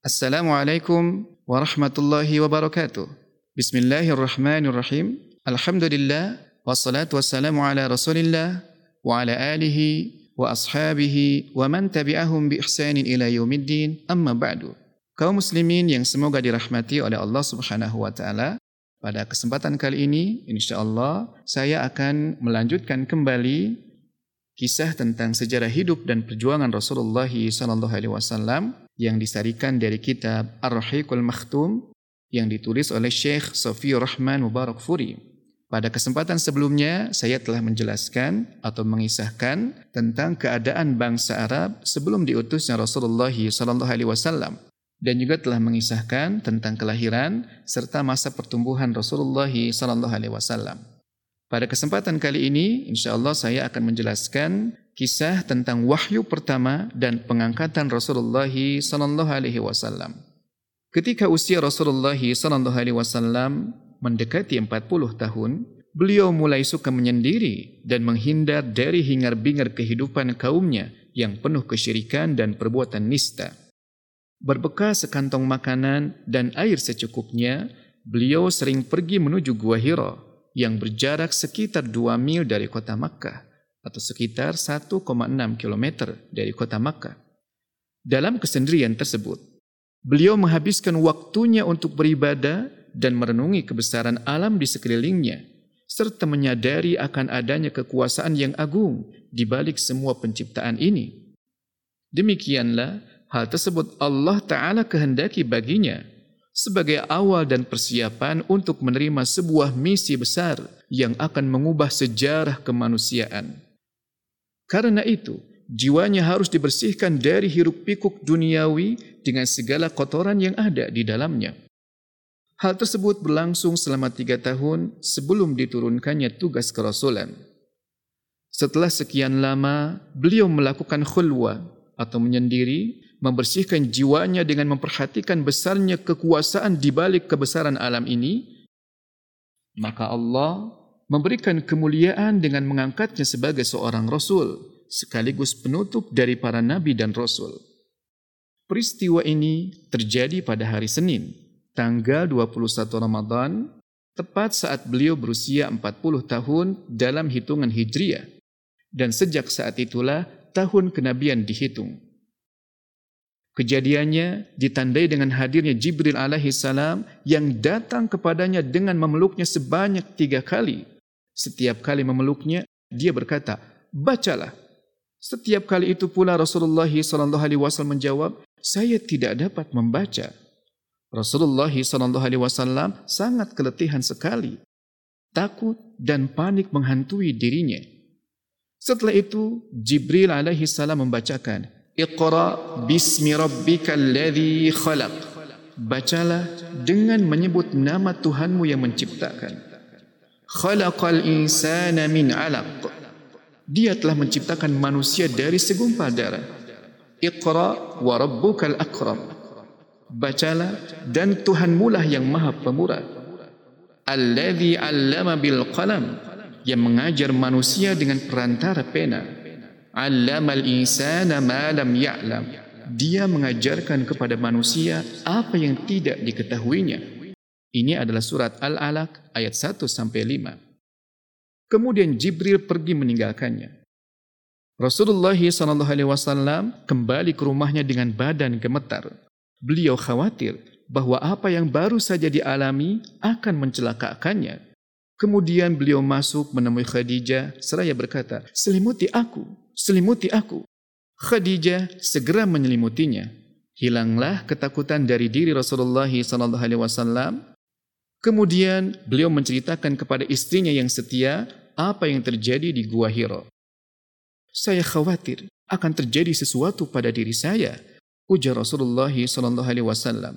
Assalamualaikum warahmatullahi wabarakatuh. Bismillahirrahmanirrahim. Alhamdulillah wassalatu wassalamu ala Rasulillah wa ala alihi wa ashabihi wa man tabi'ahum bi ihsanin ila yaumiddin. Amma ba'du. Kaum muslimin yang semoga dirahmati oleh Allah Subhanahu wa taala, pada kesempatan kali ini insyaallah saya akan melanjutkan kembali kisah tentang sejarah hidup dan perjuangan Rasulullah sallallahu alaihi wasallam yang disarikan dari kitab Ar-Rahiqul Makhtum yang ditulis oleh Syekh Sofiyur Rahman Mubarak Furi. Pada kesempatan sebelumnya, saya telah menjelaskan atau mengisahkan tentang keadaan bangsa Arab sebelum diutusnya Rasulullah wasallam dan juga telah mengisahkan tentang kelahiran serta masa pertumbuhan Rasulullah wasallam. Pada kesempatan kali ini, insya-Allah saya akan menjelaskan kisah tentang wahyu pertama dan pengangkatan Rasulullah sallallahu alaihi wasallam. Ketika usia Rasulullah sallallahu alaihi wasallam mendekati 40 tahun, beliau mulai suka menyendiri dan menghindar dari hingar-bingar kehidupan kaumnya yang penuh kesyirikan dan perbuatan nista. Berbekal sekantong makanan dan air secukupnya, beliau sering pergi menuju Gua Hira yang berjarak sekitar 2 mil dari kota Makkah atau sekitar 1,6 km dari kota Makkah. Dalam kesendirian tersebut, beliau menghabiskan waktunya untuk beribadah dan merenungi kebesaran alam di sekelilingnya serta menyadari akan adanya kekuasaan yang agung di balik semua penciptaan ini. Demikianlah hal tersebut Allah Ta'ala kehendaki baginya sebagai awal dan persiapan untuk menerima sebuah misi besar yang akan mengubah sejarah kemanusiaan. Karena itu, jiwanya harus dibersihkan dari hiruk pikuk duniawi dengan segala kotoran yang ada di dalamnya. Hal tersebut berlangsung selama tiga tahun sebelum diturunkannya tugas kerasulan. Setelah sekian lama, beliau melakukan khulwa atau menyendiri membersihkan jiwanya dengan memperhatikan besarnya kekuasaan di balik kebesaran alam ini, maka Allah memberikan kemuliaan dengan mengangkatnya sebagai seorang Rasul sekaligus penutup dari para Nabi dan Rasul. Peristiwa ini terjadi pada hari Senin, tanggal 21 Ramadan, tepat saat beliau berusia 40 tahun dalam hitungan Hijriah. Dan sejak saat itulah tahun kenabian dihitung. Kejadiannya ditandai dengan hadirnya Jibril alaihi salam yang datang kepadanya dengan memeluknya sebanyak tiga kali. Setiap kali memeluknya, dia berkata, bacalah. Setiap kali itu pula Rasulullah sallallahu alaihi wasallam menjawab, saya tidak dapat membaca. Rasulullah sallallahu alaihi wasallam sangat keletihan sekali. Takut dan panik menghantui dirinya. Setelah itu, Jibril alaihi salam membacakan, Iqra bismi rabbikal ladzi khalaq. Bacalah dengan menyebut nama Tuhanmu yang menciptakan. Khalaqal insana min 'alaq. Dia telah menciptakan manusia dari segumpal darah. Iqra wa rabbukal akram. Bacalah dan Tuhanmu lah yang Maha Pemurah. Alladzi 'allama bil qalam yang mengajar manusia dengan perantara pena. Allamal insana ma lam ya'lam. Dia mengajarkan kepada manusia apa yang tidak diketahuinya. Ini adalah surat Al-Alaq ayat 1 sampai 5. Kemudian Jibril pergi meninggalkannya. Rasulullah SAW kembali ke rumahnya dengan badan gemetar. Beliau khawatir bahawa apa yang baru saja dialami akan mencelakakannya. Kemudian beliau masuk menemui Khadijah seraya berkata, selimuti aku selimuti aku. Khadijah segera menyelimutinya. Hilanglah ketakutan dari diri Rasulullah sallallahu alaihi wasallam. Kemudian beliau menceritakan kepada istrinya yang setia apa yang terjadi di Gua Hira. Saya khawatir akan terjadi sesuatu pada diri saya, ujar Rasulullah sallallahu alaihi wasallam.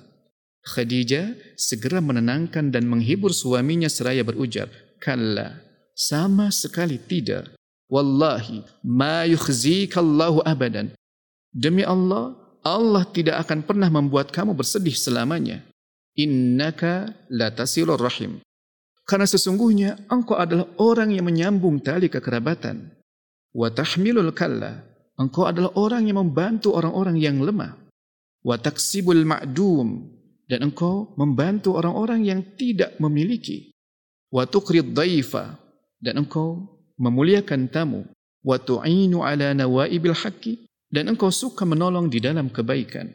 Khadijah segera menenangkan dan menghibur suaminya seraya berujar, "Kalla, sama sekali tidak. Wallahi ma yukhzika Allahu abadan. Demi Allah, Allah tidak akan pernah membuat kamu bersedih selamanya. Innaka la tasilur rahim. Karena sesungguhnya engkau adalah orang yang menyambung tali kekerabatan. Wa tahmilul kalla. Engkau adalah orang yang membantu orang-orang yang lemah. wa taksibul ma'dum dan engkau membantu orang-orang yang tidak memiliki wa tuqrid dhaifa dan engkau memuliakan tamu wa tu'inu ala nawaibil haqqi dan engkau suka menolong di dalam kebaikan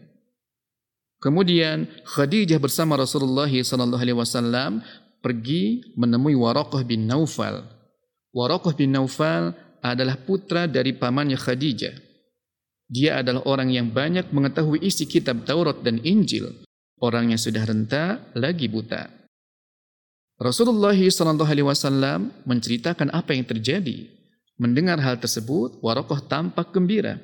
kemudian Khadijah bersama Rasulullah sallallahu alaihi wasallam pergi menemui Waraqah bin Naufal Waraqah bin Naufal adalah putra dari pamannya Khadijah. Dia adalah orang yang banyak mengetahui isi kitab Taurat dan Injil. Orang yang sudah renta lagi buta. Rasulullah SAW menceritakan apa yang terjadi. Mendengar hal tersebut, Warokoh tampak gembira.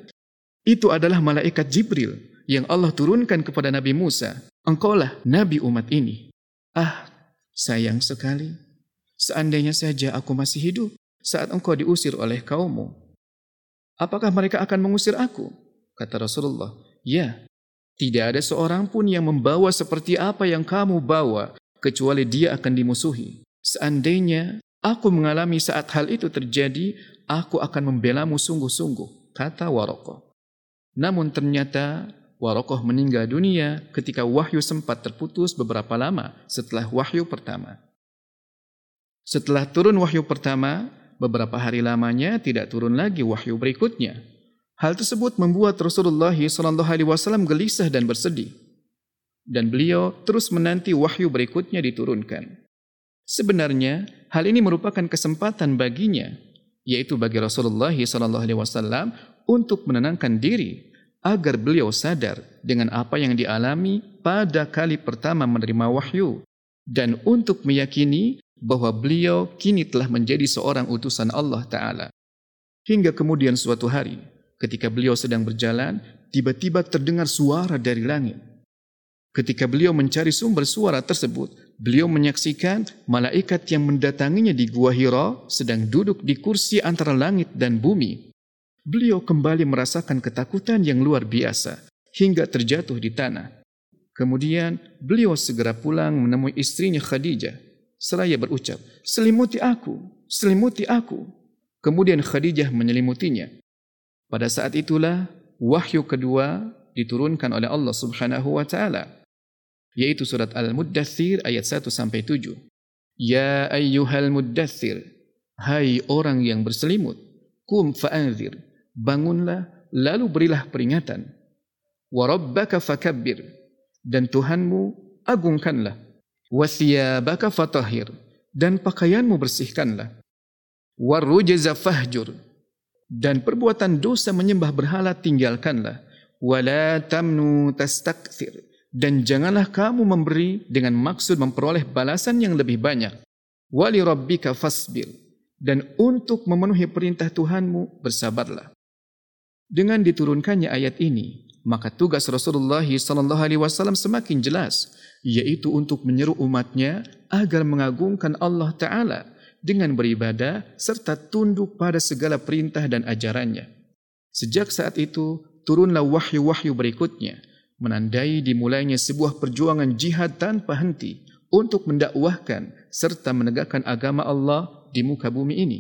Itu adalah malaikat Jibril yang Allah turunkan kepada Nabi Musa. Engkaulah Nabi umat ini. Ah, sayang sekali. Seandainya saja aku masih hidup saat engkau diusir oleh kaummu. Apakah mereka akan mengusir aku? Kata Rasulullah. Ya, tidak ada seorang pun yang membawa seperti apa yang kamu bawa kecuali dia akan dimusuhi. Seandainya aku mengalami saat hal itu terjadi, aku akan membelamu sungguh-sungguh, kata Warokoh. Namun ternyata Warokoh meninggal dunia ketika wahyu sempat terputus beberapa lama setelah wahyu pertama. Setelah turun wahyu pertama, beberapa hari lamanya tidak turun lagi wahyu berikutnya. Hal tersebut membuat Rasulullah SAW gelisah dan bersedih dan beliau terus menanti wahyu berikutnya diturunkan. Sebenarnya hal ini merupakan kesempatan baginya, yaitu bagi Rasulullah SAW untuk menenangkan diri agar beliau sadar dengan apa yang dialami pada kali pertama menerima wahyu dan untuk meyakini bahwa beliau kini telah menjadi seorang utusan Allah Ta'ala. Hingga kemudian suatu hari, ketika beliau sedang berjalan, tiba-tiba terdengar suara dari langit. Ketika beliau mencari sumber suara tersebut, beliau menyaksikan malaikat yang mendatanginya di Gua Hira sedang duduk di kursi antara langit dan bumi. Beliau kembali merasakan ketakutan yang luar biasa hingga terjatuh di tanah. Kemudian beliau segera pulang menemui istrinya Khadijah seraya berucap, "Selimuti aku, selimuti aku." Kemudian Khadijah menyelimutinya. Pada saat itulah wahyu kedua diturunkan oleh Allah Subhanahu wa taala yaitu surat Al-Muddathir ayat 1 sampai 7. Ya ayyuhal muddathir, hai orang yang berselimut, kum fa'anzir, bangunlah lalu berilah peringatan. Wa rabbaka fakabbir, dan Tuhanmu agungkanlah. Wa thiyabaka fatahhir, dan pakaianmu bersihkanlah. Wa rujza fahjur, dan perbuatan dosa menyembah berhala tinggalkanlah. Wa la tamnu tastakthir, dan janganlah kamu memberi dengan maksud memperoleh balasan yang lebih banyak. Wali rabbika fasbir dan untuk memenuhi perintah Tuhanmu bersabarlah. Dengan diturunkannya ayat ini, maka tugas Rasulullah sallallahu alaihi wasallam semakin jelas, yaitu untuk menyeru umatnya agar mengagungkan Allah taala dengan beribadah serta tunduk pada segala perintah dan ajarannya. Sejak saat itu turunlah wahyu-wahyu berikutnya menandai dimulainya sebuah perjuangan jihad tanpa henti untuk mendakwahkan serta menegakkan agama Allah di muka bumi ini.